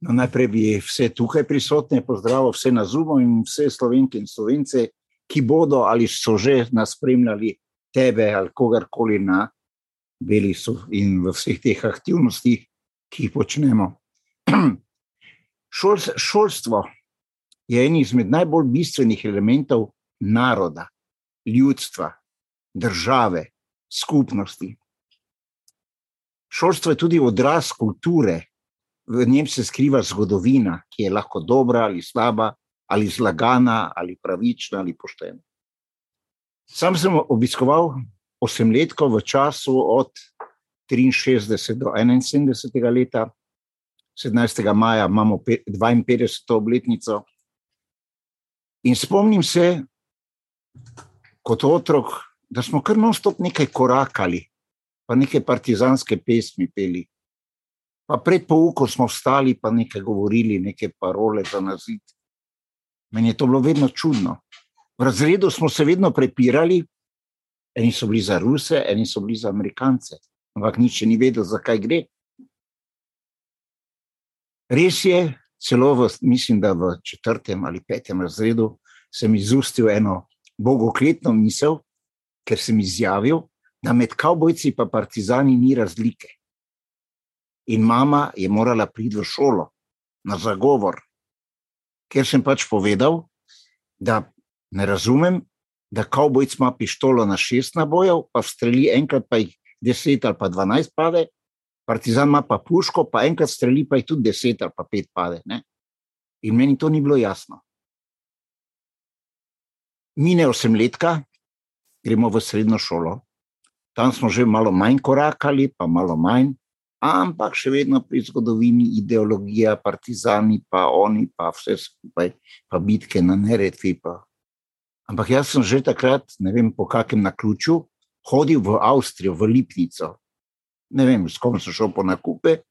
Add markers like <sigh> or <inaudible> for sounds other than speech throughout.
No, najprej bi vse tukaj prisotne pozdravil, vse na Zumu in vse slovenke in slovence, ki bodo ali so že nas spremljali, tebe ali kogarkoli na Belisu in v vseh teh aktivnostih, ki jih počnemo. <clears throat> Šol, šolstvo je en izmed najbolj bistvenih elementov naroda, ljudstva, države, skupnosti. Šolstvo je tudi odraz kulture, v njem se skriva zgodovina, ki je lahko dobra ali slaba, ali zlagana, ali pravična, ali poštena. Sam sem obiskoval osemletko v času od 63 do 71 leta, 17. maja imamo 52. obletnico. In spomnim se, kot otrok, da smo kar non-stop nekaj korakali, pa nekaj partizanske pesmi peli. Pa pred poukom smo vstali, pa nekaj govorili, neke parole za nazid. Meni je to bilo vedno čudno. V razredu smo se vedno prepirali, eni so bili za Ruse, eni so bili za Amerikance, ampak nič ni vedel, zakaj gre. Res je, celo v, mislim, da v četrtem ali petem razredu sem izustil eno bogokletno misel, ker sem izjavil, da med kavbojci in partizani ni razlike. In mama je morala priti v šolo na zagovor, ker sem pač povedal, da ne razumem, da kavbojc ima pištolo na šest nabojev, pa streli enkrat, pa jih deset ali pa dvanajst pade, partizan ima pa puško, pa enkrat streli, pa jih tudi deset ali pa pet pade. Ne? In meni to ni bilo jasno. Mine osem letka, gremo v srednjo šolo, tam smo že malo manj korakali, pa malo manj, ampak še vedno pri zgodovini, ideologija, partizani, pa oni, pa vse skupaj, pa bitke na Neretvi. Pa. Ampak jaz sem že takrat, ne vem po kakem naključju, hodil v Avstrijo, v Lipnico. Ne vem, s kom sem šel po nakupe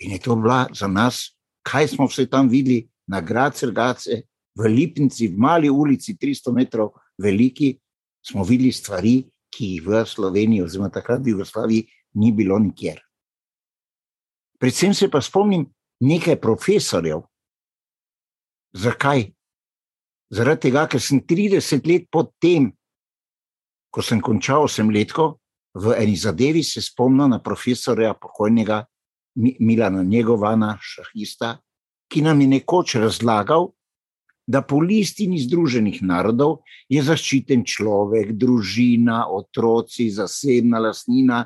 in je to bila za nas, kaj smo vse tam videli, na Grace, Gace, v Lipnici, v mali ulici, 300 metrov veliki, smo videli stvari, ki jih v Sloveniji, oziroma takrat v Jugoslaviji, ni bilo nikjer. Predvsem se pa spomnim nekaj profesorjev. Zakaj? Zaradi tega, ker sem 30 let po tem, ko sem končal osemletko, v eni zadevi se spomnil na profesorja pokojnega Milana Njegovana, šahista, ki nam je nekoč razlagal, da po listini Združenih narodov je zaščiten človek, družina, otroci, zasebna lastnina,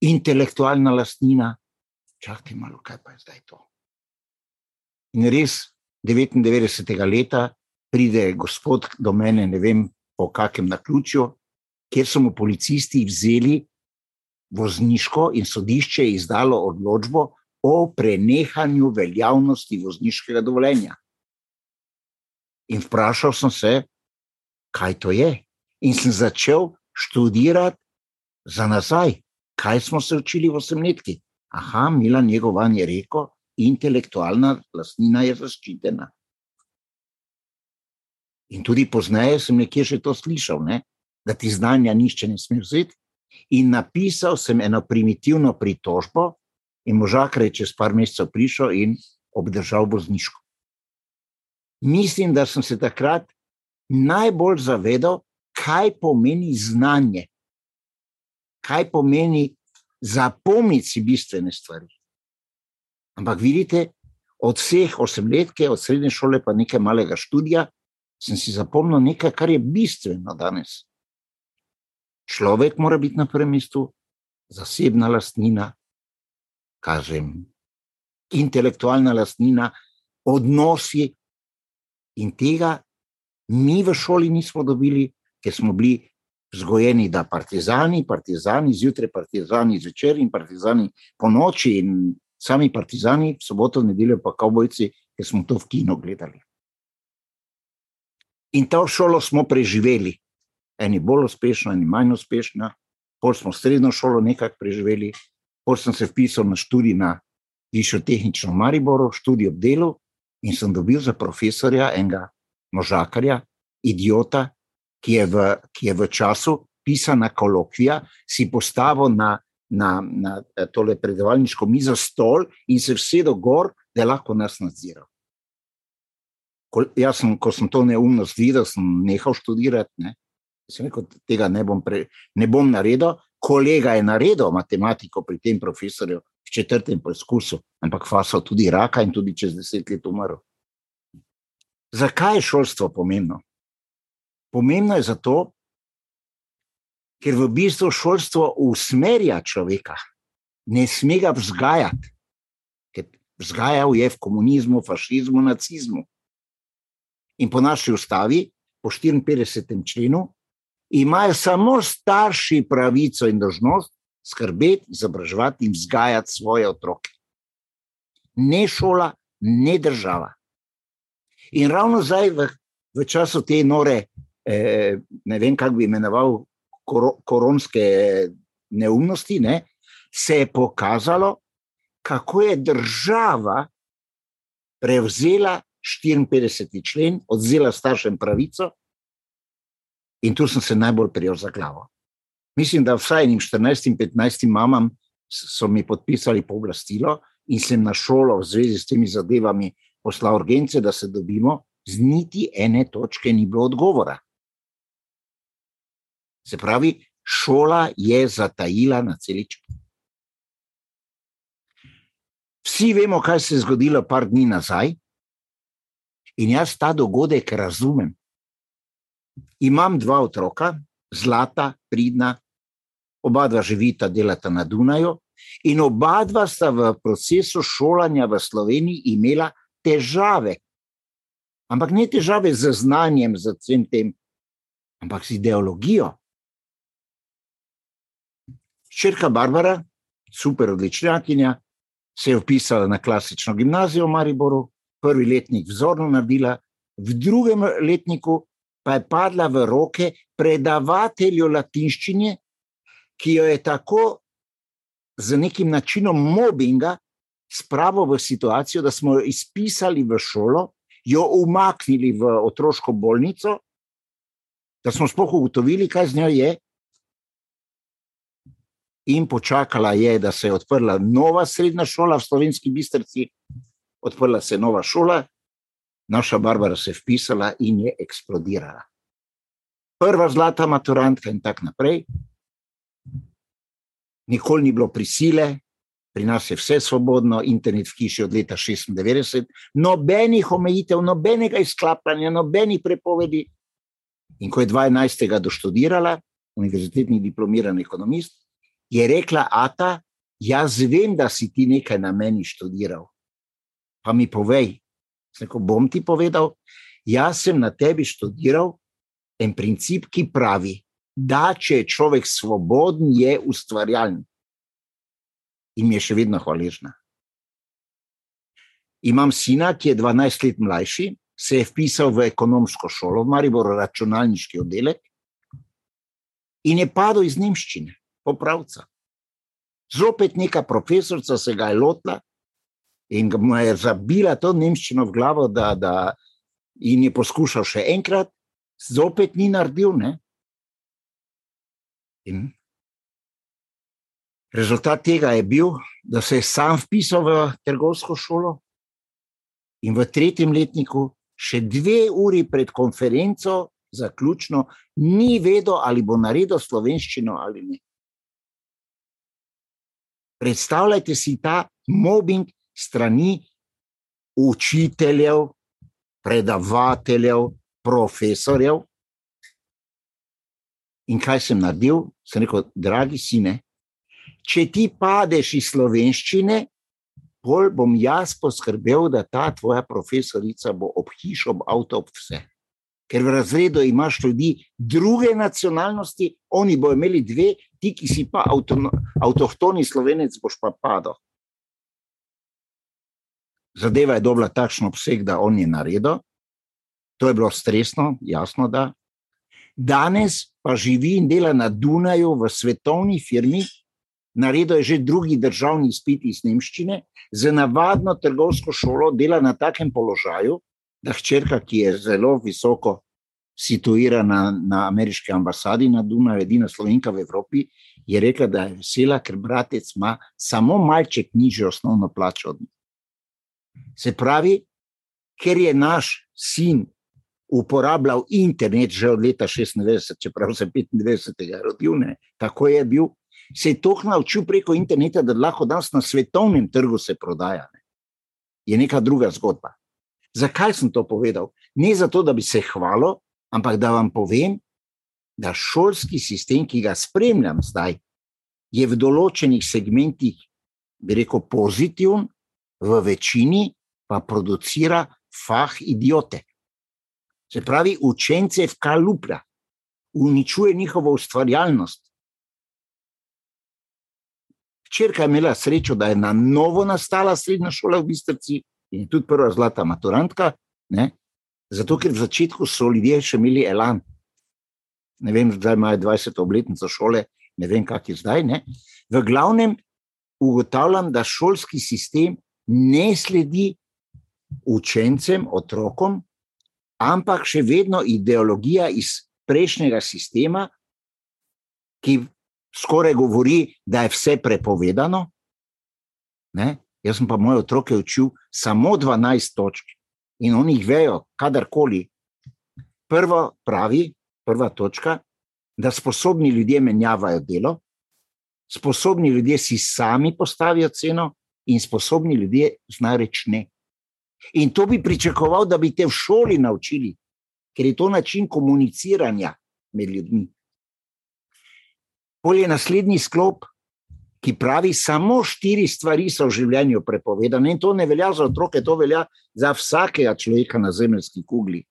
intelektualna lastnina. Čakaj malo, kaj pa je zdaj to? In res, 99. leta pride gospod do mene, ne vem po kakem naključju, kjer so mu policisti vzeli vozniško in sodišče izdalo odločbo o prenehanju veljavnosti vozniškega dovoljenja. In vprašal sem se, kaj to je. In sem začel študirati za nazaj, kaj smo se učili v osemletki. Aha, Milan Njegovan je rekel, intelektualna lastnina je zaščitena. In tudi pozneje sem nekje že to slišal, ne? da ti znanja nišče ne sme vzeti. In napisal sem eno primitivno pritožbo, in možakar je čez par mesecev prišel in obdržal vozniško mislim, da sem se takrat najbolj zavedal, kaj pomeni znanje, kaj pomeni zapomniti si bistvene stvari. Ampak vidite, od vseh osemletke, od srednje šole, pa nekaj malega študija, sem si zapomnil nekaj, kar je bistveno danes. Človek mora biti na prvem mestu, zasebna lastnina, kažem, intelektualna lastnina, odnosi, In tega mi v šoli nismo dobili, ker smo bili vzgojeni, da partizani, partizani zjutraj, partizani zvečer in partizani po noči, in sami partizani, soboto, nedeljo pa kavbojci, ker smo to v kino gledali. In to šolo smo preživeli, eni bolj uspešno, eni manj uspešno, pol smo srednjo šolo nekako preživeli, pol sem se vpisal na študij na Višjo tehnično Mariboru, študij ob delu, in sem dobil za profesorja enega možakarja, idiota, ki je v, ki je v času pisana kolokvija, si postavil na, na, na tole predavalniško mizo stol in se vsedel gor da je lahko nas nadziral. Ko, jaz sem, ko sem to neumnost videl, sem nehal študirati. Ne? Sem rekel, tega ne bom, pre, ne bom naredil. Kolega je naredil matematiko pri tem profesorju v četrtem poskusu, ampak fasal tudi raka in tudi čez deset let umrl. Zakaj je šolstvo pomembno? Pomembno je zato, ker v bistvu šolstvo usmerja človeka, ne sme ga vzgajati, ker vzgajal je v komunizmu, fašizmu, nacizmu. In po naši ustavi, po 54. členu, imajo samo starši pravico in dožnost skrbeti, izobraževati in vzgajati svoje otroke. Ne šola, ne država. In ravno zdaj, v, v času te nore, eh, ne vem, kako bi imenoval, kor, koronske neumnosti, ne, se je pokazalo, kako je država prevzela 54. člen, odzela staršem pravico In tu sem se najbolj prijel za glavo. Mislim, da vsaj enim 14-15 mamam so mi podpisali pooblastilo in sem na šolo v zvezi s temi zadevami poslal urgence, da se dobimo, z niti ene točke ni bilo odgovora. Se pravi, šola je zatajila na celičku. Vsi vemo, kaj se je zgodilo par dni nazaj, in jaz ta dogodek razumem. Imam dva otroka, zlata, pridna, oba dva živita, delata na Dunaju, in oba dva sta v procesu šolanja v Sloveniji imela težave. Ampak ne težave z znanjem, z vsem tem, ampak z ideologijo. Črka Barbara, super odličnjakinja, se je upisala na klasično gimnazijo v Mariboru, prvi letnik vzorno naredila, v drugem letniku pa je padla v roke predavatelju latinščine, ki jo je tako z nekim načinom mobbinga spravil v situacijo, da smo jo izpisali v šolo, jo umaknili v otroško bolnico, da smo sploh ugotovili, kaj z njo je. In počakala je, da se je odprla nova srednja šola v slovenski bistrci, odprla se je nova šola, naša Barbara se je vpisala in je eksplodirala. Prva zlata maturantka in tako naprej. Nikoli ni bilo prisile, pri nas je vse svobodno, internet v hiši od leta 96, nobenih omejitev, nobenega izklapljanja, nobenih prepovedi. In ko je 12. doštudirala, univerzitetni diplomirani ekonomist, je rekla: Ata, jaz vem, da si ti nekaj na meni študiral. Pa mi povej, Rekel, bom ti povedal, jaz sem na tebi študiral en princip, ki pravi, da če je človek svoboden, je ustvarjalen. In mi je še vedno hvaležna. Imam sina, ki je 12 let mlajši, se je vpisal v ekonomsko šolo, v Maribor, računalniški oddelek, in je padel iz nemščine, popravca. Zopet neka profesorica se ga je lotila, in mu je zabila to nemščino v glavo, da, da in je poskušal še enkrat, zopet ni naredil. Rezultat tega je bil, da se je sam vpisal v trgovsko šolo in v tretjem letniku, še dve uri pred konferenco, zaključno, ni vedel, ali bo naredil slovenščino ali ne. Predstavljajte si ta mobbing, strani učiteljev, predavateljev, profesorjev. In kaj sem naredil? Sem rekel, dragi sine, če ti padeš iz slovenščine, bolj bom jaz poskrbel, da ta tvoja profesorica bo ob hiši, ob avtu, ob vse. Ker v razredu imaš ljudi druge nacionalnosti, oni bodo imeli dve, ti, ki si pa avtohtoni slovenec, boš pa padel zadeva je dobila takšen obseg, da on je naredil. To je bilo stresno, jasno, da. Danes pa živi in dela na Dunaju v svetovni firmi, naredil je že drugi državni izpit iz Nemščine, za navadno trgovsko šolo dela na takem položaju, da hčerka, ki je zelo visoko situirana na ameriški ambasadi na Dunaju, edina slovenka v Evropi, je rekla, da je vesela, ker bratec ima samo malček nižjo osnovno plačo od njih. Se pravi, ker je naš sin uporabljal internet že od leta 96, čeprav se 95. rodil, ne, tako je bil, se je toh naučil preko interneta, da lahko danes na svetovnem trgu se prodaja. Ne. Je neka druga zgodba. Zakaj sem to povedal? Ne zato, da bi se hvalil, ampak da vam povem, da šolski sistem, ki ga spremljam zdaj, je v določenih segmentih, bi rekel, pozitiven, v večini pa producira fah idiote. Se pravi, učence v kaluplja, uničuje njihovo ustvarjalnost. Črka je imela srečo, da je na novo nastala srednja šola v Bistrci in tudi prva zlata maturantka, ne? Zato ker v začetku so ljudje še imeli elan. Ne vem, zdaj imajo 20 obletnico šole, ne vem, kak je zdaj. Ne? V glavnem ugotavljam, da šolski sistem ne sledi učencem, otrokom, ampak še vedno ideologija iz prejšnjega sistema, ki skoraj govori, da je vse prepovedano. Ne? Jaz sem pa moje otroke učil samo 12 točk in oni jih vejo, kadarkoli. Prvo pravi, prva točka, da sposobni ljudje menjavajo delo, sposobni ljudje si sami postavijo ceno, in sposobni ljudje znajo reči ne. In to bi pričakoval, da bi te v šoli naučili, ker je to način komuniciranja med ljudmi. Pol je naslednji sklop, ki pravi, samo štiri stvari so v življenju prepovedane. In to ne velja za otroke, to velja za vsakega človeka na zemeljski kugli.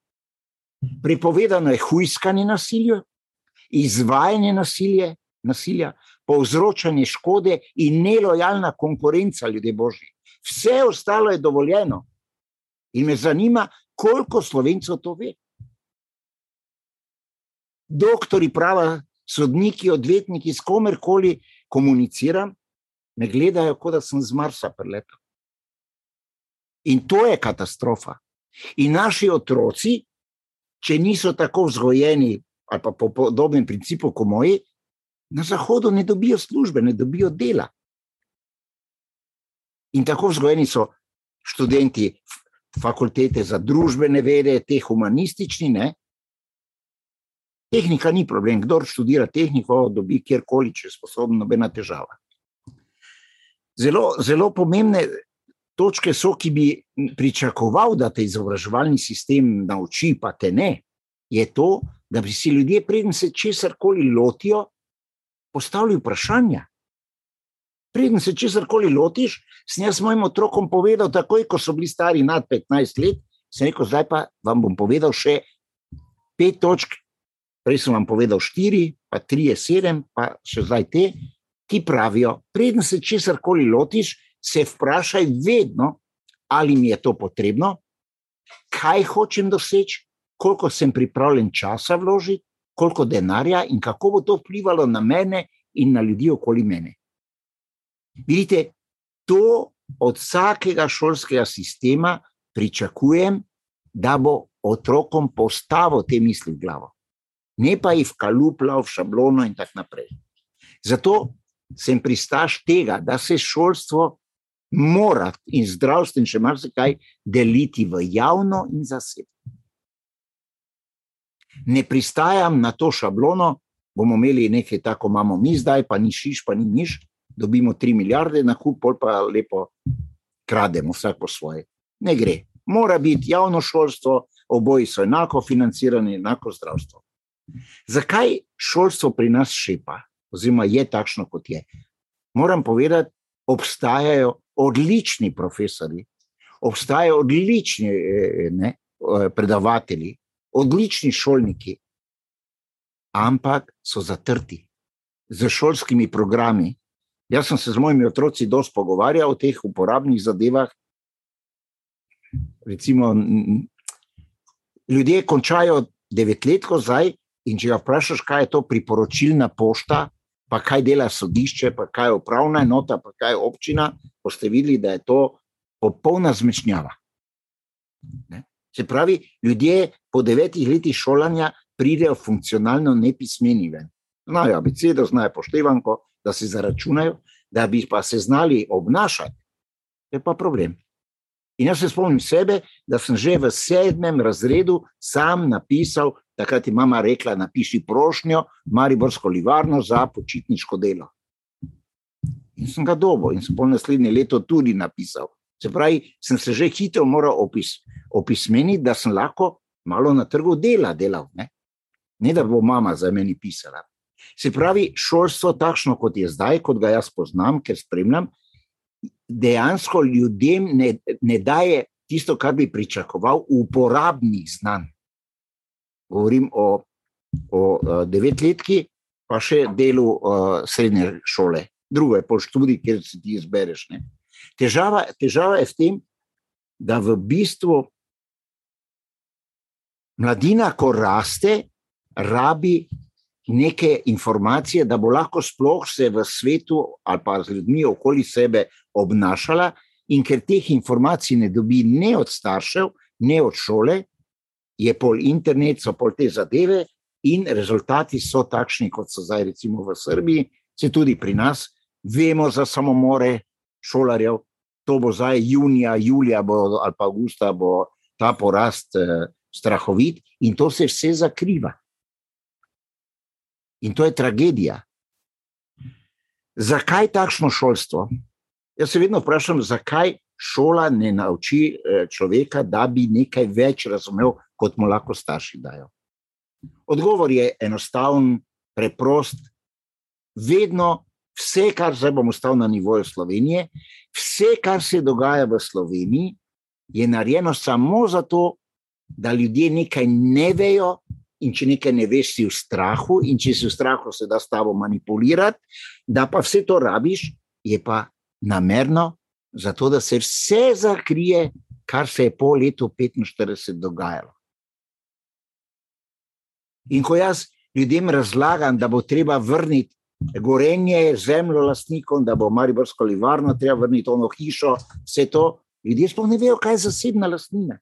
Prepovedano je hujskanje nasilja, izvajanje nasilje, nasilja, povzročanje škode in nelojalna konkurenca ljudi božji. Vse ostalo je dovoljeno. In me zanima, koliko slovencev to ve. Doktori prava, sodniki, odvetniki, s komerkoli komuniciram, me gledajo, kot da sem z Marsa preletel. In to je katastrofa. In naši otroci, če niso tako vzgojeni ali pa po podobnem principu kot moji, na zahodu ne dobijo službe, ne dobijo dela. In tako vzgojeni so študenti fakultete za družbene vede, te humanistični. Ne? Tehnika ni problem, kdo študira tehniko, dobi kjerkoli, če je sposoben, nobena težava. Zelo, zelo pomembne točke so, ki bi pričakoval, da te izobraževalni sistem nauči, pa te ne, je to, da bi si ljudje, preden se česar koli lotijo, postavili vprašanja. Preden se česar koli lotiš, sem jaz mojim otrokom povedal, takoj ko so bili stari nad 15 let, sem rekel, zdaj pa vam bom povedal še pet točk, prej sem vam povedal štiri, pa tri je sedem, pa še zdaj te, ki pravijo, preden se česar koli lotiš, se vprašaj vedno, ali mi je to potrebno, kaj hočem doseči, koliko sem pripravljen časa vložiti, koliko denarja in kako bo to vplivalo na mene in na ljudi okoli mene. Vidite, to od vsakega šolskega sistema pričakujem, da bo otrokom postavil te misli v glavo, ne pa jih kalupljal v šablono in tako naprej. Zato sem pristaš tega, da se šolstvo mora in zdravstvo in še marsikaj deliti v javno in zasebno ne pristajam na to šablono, bomo imeli nekaj tako, imamo mi zdaj, pa ni šiš, pa ni niš, dobimo tri milijarde na kup, pol pa lepo krademo, vsak po svoje. Ne gre. Mora biti javno šolstvo, oboji so enako financirani, enako zdravstvo. Zakaj šolstvo pri nas šepa, oziroma je takšno, kot je? Moram povedati, obstajajo odlični profesori, obstajajo odlični eh, ne, eh, predavatelji, odlični šolniki, ampak so zatrti z šolskimi programi. Jaz sem se z mojimi otroci dosti pogovarjal o teh uporabnih zadevah. Recimo, ljudje končajo devetletko zdaj, in če ga vprašaš, kaj je to priporočilna pošta, pa kaj dela sodišče, pa kaj je upravna enota, pa kaj je občina, boste videli, da je to popolna zmešnjava. Ne? Se pravi, ljudje po devetih letih šolanja pridejo funkcionalno nepismeni ven. Znajo abecedo, znajo poštevanko, da se zaračunajo, da bi pa se znali obnašati, je pa problem. In jaz se spomnim sebe, da sem že v sedmem razredu sam napisal, takrat je mama rekla: napiši prošnjo, Mariborsko livarno za počitniško delo. In sem ga dobo in sem pol naslednje leto tudi napisal. Se pravi, sem se že hitro moral opis, opismeniti, da sem lahko malo na trgu dela delal. Ne? ne da bo mama za meni pisala. Se pravi, šolstvo, takšno kot je zdaj, kot ga jaz poznam, ker spremljam, dejansko ljudem ne, ne daje tisto, kar bi pričakoval, uporabnih znanj. Govorim o, o devetletki, pa še delu uh, srednje šole, drugo je po študiju, kjer se ti izbereš. Težava, težava je v tem, da v bistvu mladina, ko raste, rabi neke informacije, da bo lahko sploh se v svetu ali pa z ljudmi okoli sebe obnašala, in ker teh informacij ne dobi ne od staršev, ne od šole, je pol internet, so pol te zadeve, in rezultati so takšni, kot so zdaj, recimo v Srbiji, se tudi pri nas, vemo za samomore šolarjev. To bo zdaj junija, julija bo, ali pa avgusta, bo ta porast eh, strahovit, in to se vse zakriva. In to je tragedija. Zakaj takšno šolstvo? Jaz se vedno vprašam, zakaj šola ne nauči eh, človeka, da bi nekaj več razumel, kot mu lahko starši dajo. Odgovor je enostaven, preprost. Vedno, vse, kar zdaj bomo stali na nivoju Slovenije, vse, kar se dogaja v Sloveniji, je narejeno samo zato, da ljudje nekaj ne vejo, in če nekaj ne veš, si v strahu, in če si v strahu, se da s tabo manipulirati, da pa vse to rabiš, je pa namerno, zato da se vse zakrije, kar se je po letu 45 dogajalo. In ko jaz ljudem razlagam, da bo treba vrniti gorenje zemljo lastnikom, da bo Mariborsko livarno treba vrniti ono hišo, vse to, ljudje sploh ne vejo, kaj je zasebna lastnina.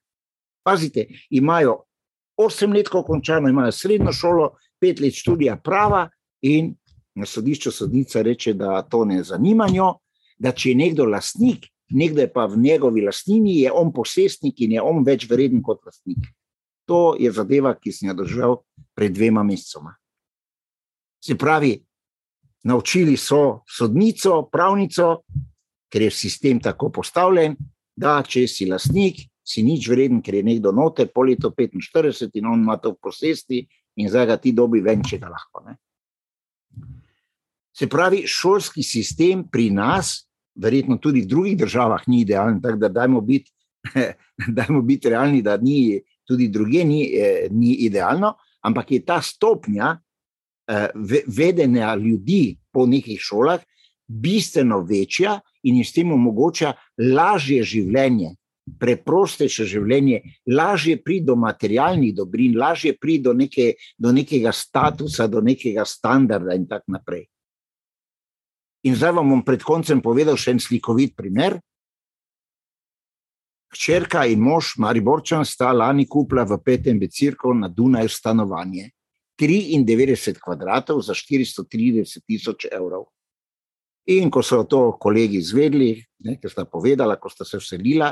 Pazite, imajo osem let, ko končano, imajo srednjo šolo, pet let študija prava, in na sodišču sodnica reče, da to ne zanima njo, da če je nekdo lastnik, nekdo je pa v njegovi lastnini, je on posestnik in je on več vreden kot lastnik. To je zadeva, ki sem jo držal pred dvema mesecoma. Se pravi, naučili so sodnico, pravnico, ker je sistem tako postavljen, da če si lastnik, si nič vreden, ker je nekdo noter, po letu 45 in on ima to v posesti, in zdaj ga ti dobi ven, če ga lahko. Ne? Se pravi, šolski sistem pri nas, verjetno tudi v drugih državah, ni idealen, tako da dajmo biti, <laughs> dajmo biti realni, da ni, tudi druge ni, eh, ni idealno, ampak je ta stopnja eh, vedenja ljudi po nekih šolah bistveno večja in jim s tem omogoča lažje življenje preprostejše življenje, lažje pride do materialnih dobrin, lažje pride do, neke, do nekega statusa, do nekega standarda in tako naprej. In zdaj vam bom pred koncem povedal še en slikovit primer. Hčerka in mož, Mariborčan, sta lani kupila v petem becirku na Dunaju stanovanje, 93 kvadratov za 430 tisoč evrov. In ko so to kolegi izvedli, ker sta povedala, ko sta se vselila,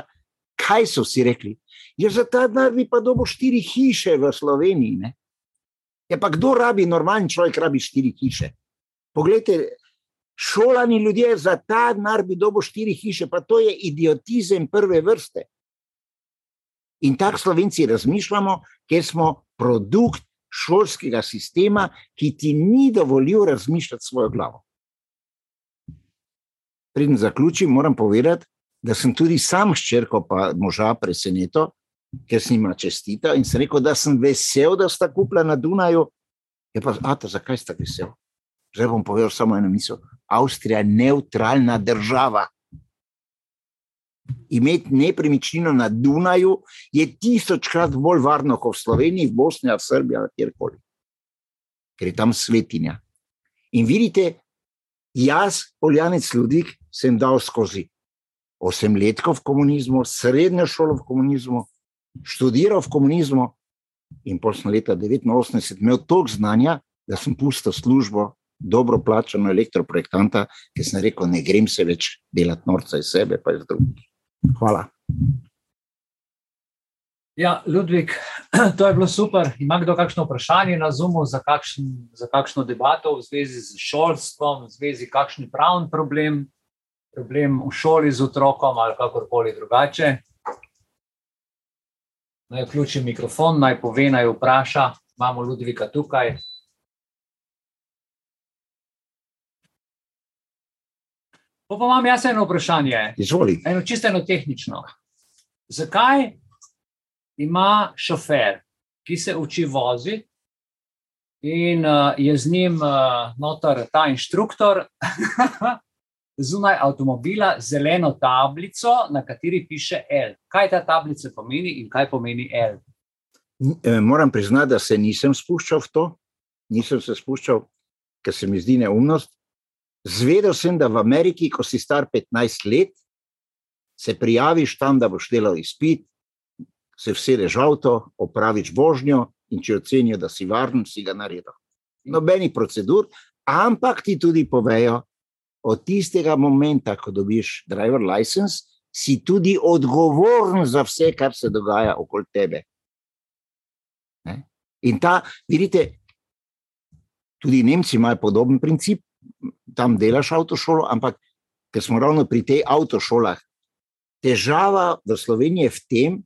kaj so si rekli? Je za ta denar bi pa dobil štiri hiše v Sloveniji. Ne? Je pa kdo rabi, normalen človek rabi štiri hiše. Poglejte, šolani ljudje za ta denar bi dobil štiri hiše, pa to je idiotizem prve vrste. In tako slovenci razmišljamo, ker smo produkt šolskega sistema, ki ti ni dovolil razmišljati svojo glavo. Preden zaključim, moram povedati, da sem tudi sam ščerko pa moža presenetil, ker sem jim čestital in sem rekel, da sem vesel, da sta kupila na Dunaju. Je pa, a, zakaj sta vesel? Zdaj bom povedal samo eno misel. Avstrija je neutralna država. Imeti nepremičnino na Dunaju je tisočkrat bolj varno kot v Sloveniji, v Bosni, v Srbiji ali kjerkoli, ker je tam svetinja. In vidite, jaz, poljanec Ludvik, sem dal skozi osemletko v komunizmu, srednjo šolo v komunizmu, študiral v komunizmu in potem leta 1989 imel toliko znanja, da sem pustil službo, dobro plačano elektroprojektanta, ki sem rekel, ne grem se več delati norca iz sebe, pa iz drugih. Hvala. Ja, Ludvik, <clears throat> to je bilo super. Ima kdo kakšno vprašanje na Zumu za, kakšen, za kakšno debato v zvezi z šolstvom, v zvezi s kakšnim pravim problem, problem v šoli z otrokom ali kakorkoli drugače? Naj vključim mikrofon, naj pove, naj vpraša. Imamo Ludvika tukaj. Pa imam jaz eno vprašanje. Izvoli. Eno čisto eno tehnično. Zakaj ima šofer, ki se uči voziti, in uh, je z njim uh, noter ta inštruktor, <laughs> zunaj avtomobila, zeleno tablico, na kateri piše L. Kaj ta tablica pomeni in kaj pomeni L? E, moram priznati, da se nisem spuščal v to, nisem se spuščal, ker se mi zdi neumnost. Zvedel sem, da v Ameriki, ko si star 15 let, se prijaviš tam, da boš delal izpit, se vsedeš v avto, opraviš božnjo in če ocenijo, da si varen, si ga naredil. Nobenih procedur, ampak ti tudi povejo, od tistega momenta, ko dobiš driver license, si tudi odgovoren za vse, kar se dogaja okoli tebe. Ne? In ta, vidite, tudi Nemci imajo podoben princip, tam delaš avtošolo, ampak ker smo ravno pri tej avtošolah, težava v Sloveniji je v tem,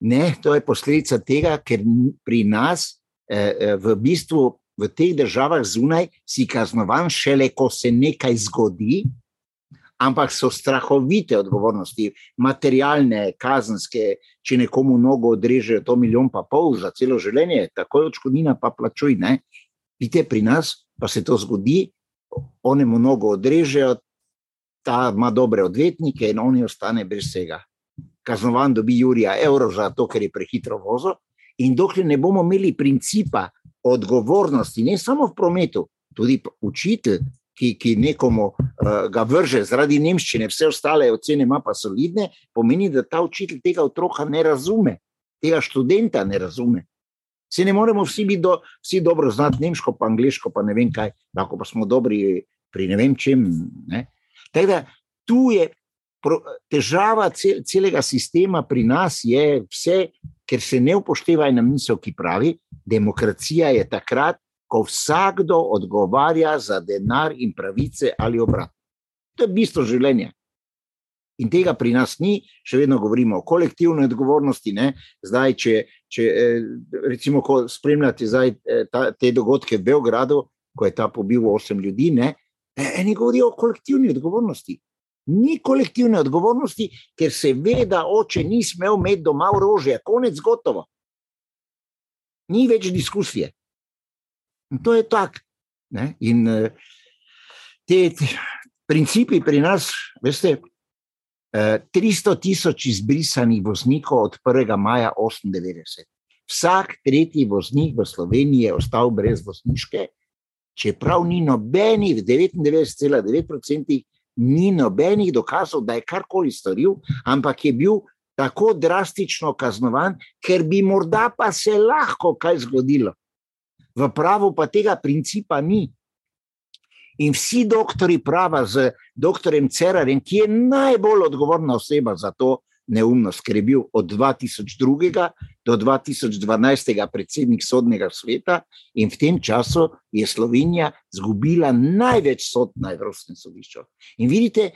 Ne, to je posledica tega, ker pri nas, eh, eh, v bistvu, v teh državah zunaj, si kaznovan šele, ko se nekaj zgodi, ampak so strahovite odgovornosti, materialne, kazenske. Če nekomu nogo odrežejo, to milijon pa pol za celo življenje, tako je odškodnina, pa plačuj. Vidite, pri nas pa se to zgodi, oni mu nogo odrežejo, ta ima dobre odvetnike in oni ostane brez vsega kaznovan, dobi Jurija evro za to, ker je prehitro vozil. In dokler ne bomo imeli principa odgovornosti, ne samo v prometu, tudi učitelj, ki, ki nekomu uh, ga vrže zaradi nemščine, vse ostale ocene ima pa solidne, pomeni, da ta učitelj tega otroka ne razume, tega študenta ne razume. Se ne moremo vsi, do, vsi dobro znati nemško, pa angliško, pa ne vem kaj, lahko pa smo dobri pri ne vem čem. Ne? Tako da tu je težava cel, celega sistema pri nas je vse, ker se ne upošteva ena misel, ki pravi, demokracija je takrat, ko vsakdo odgovarja za denar in pravice ali obrat. To je bistvo življenja. In tega pri nas ni, še vedno govorimo o kolektivni odgovornosti. Ne? Zdaj, če, če eh, recimo, ko spremljate zdaj, eh, ta, te dogodke v Beogradu, ko je ta pobil osem ljudi, ne? eni govorijo o kolektivni odgovornosti ni kolektivne odgovornosti, ker se ve, da oče ni smel imeti doma orožja, konec gotovo. Ni več diskusije. In to je tako. In eh, te, te principi pri nas, veste, 300 eh, tisoč izbrisanih voznikov od 1. maja 98. Vsak tretji voznik v Sloveniji je ostal brez vozniške, čeprav ni nobenih, 99,9% ni nobenih dokazov, da je karkoli storil, ampak je bil tako drastično kaznovan, ker bi morda pa se lahko kaj zgodilo. V pravu pa tega principa ni. In vsi doktori prava z dr. Cerarjem, ki je najbolj odgovorna oseba za to, neumnost, ker je bil od 2002 do 2012 predsednik sodnega sveta, in v tem času je Slovenija izgubila največ sod na Evropskem sodišču. In vidite,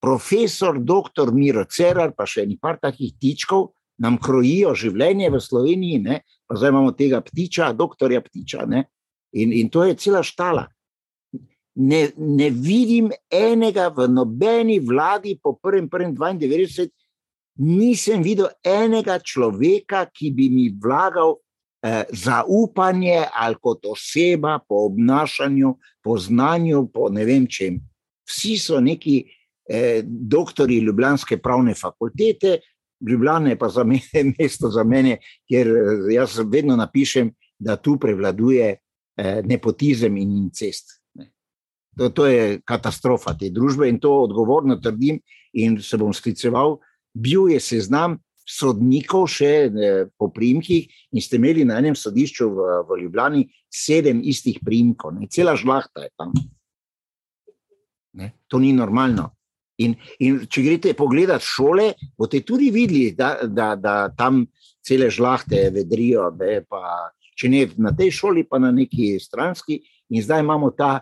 profesor dr. Miro Cerar, pa še nekaj takih tičkov, nam krojijo življenje v Sloveniji, ne? pa zdaj imamo tega ptiča, doktorja ptiča. In, in to je cela štala. Ne, ne vidim enega v nobeni vladi po 1.1.92, nisem videl enega človeka, ki bi mi vlagal eh, zaupanje ali kot oseba po obnašanju, po znanju, po ne vem čem. Vsi so neki eh, doktori Ljubljanske pravne fakultete, Ljubljana je pa za <laughs> mene mesto za mene, ker eh, jaz vedno napišem, da tu prevladuje eh, nepotizem in incest. To, to je katastrofa te družbe in to odgovorno trdim in se bom skliceval bil je seznam sodnikov, še po primkih, in ste imeli na enem sodišču v, v Ljubljani sedem istih primkov, ne? cela žlahta je tam. Ne? To ni normalno. In, in če greste pogledat šole, boste tudi videli, da, da, da tam cele žlahte vedrijo. Ne, pa, če ne na tej šoli, pa na neki stranski. In zdaj imamo ta,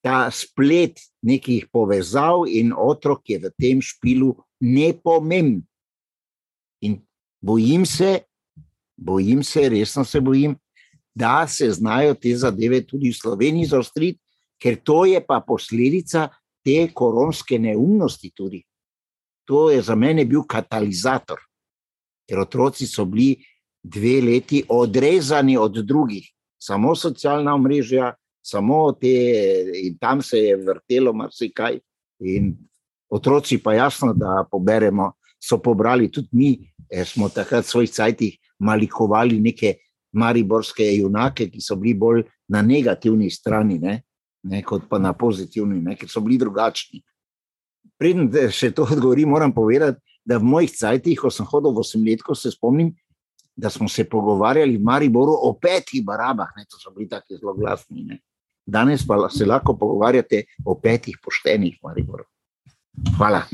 ta splet nekih povezav, in otrok je v tem špilu nepomemben. In bojim se, bojim se, resno se bojim, da se znajo te zadeve tudi v Sloveniji zaostriti, ker to je pa posledica te koronske neumnosti. Tudi. To je za mene bil katalizator, ker otroci so bili dve leti odrezani od drugih, samo socialna mreža, samo te, in tam se je vrtelo marsikaj. In otroci, pa jasno, da poberemo, so pobrali tudi mi, eh, smo takrat v svojih cajtih malikovali neke mariborske junake, ki so bili bolj na negativni strani. Ne? ne, kot pa na pozitivni, ne, ker so bili drugačni. Preden še to odgovorim, moram povedati, da v mojih cajtih, ko sem hodil v osemletko, se spomnim, da smo se pogovarjali v Mariboru o petih barabah, ne, to so bili tako zelo glasni. Ne. Danes pa se lahko pogovarjate o petih poštenih Mariboru. Ojalá.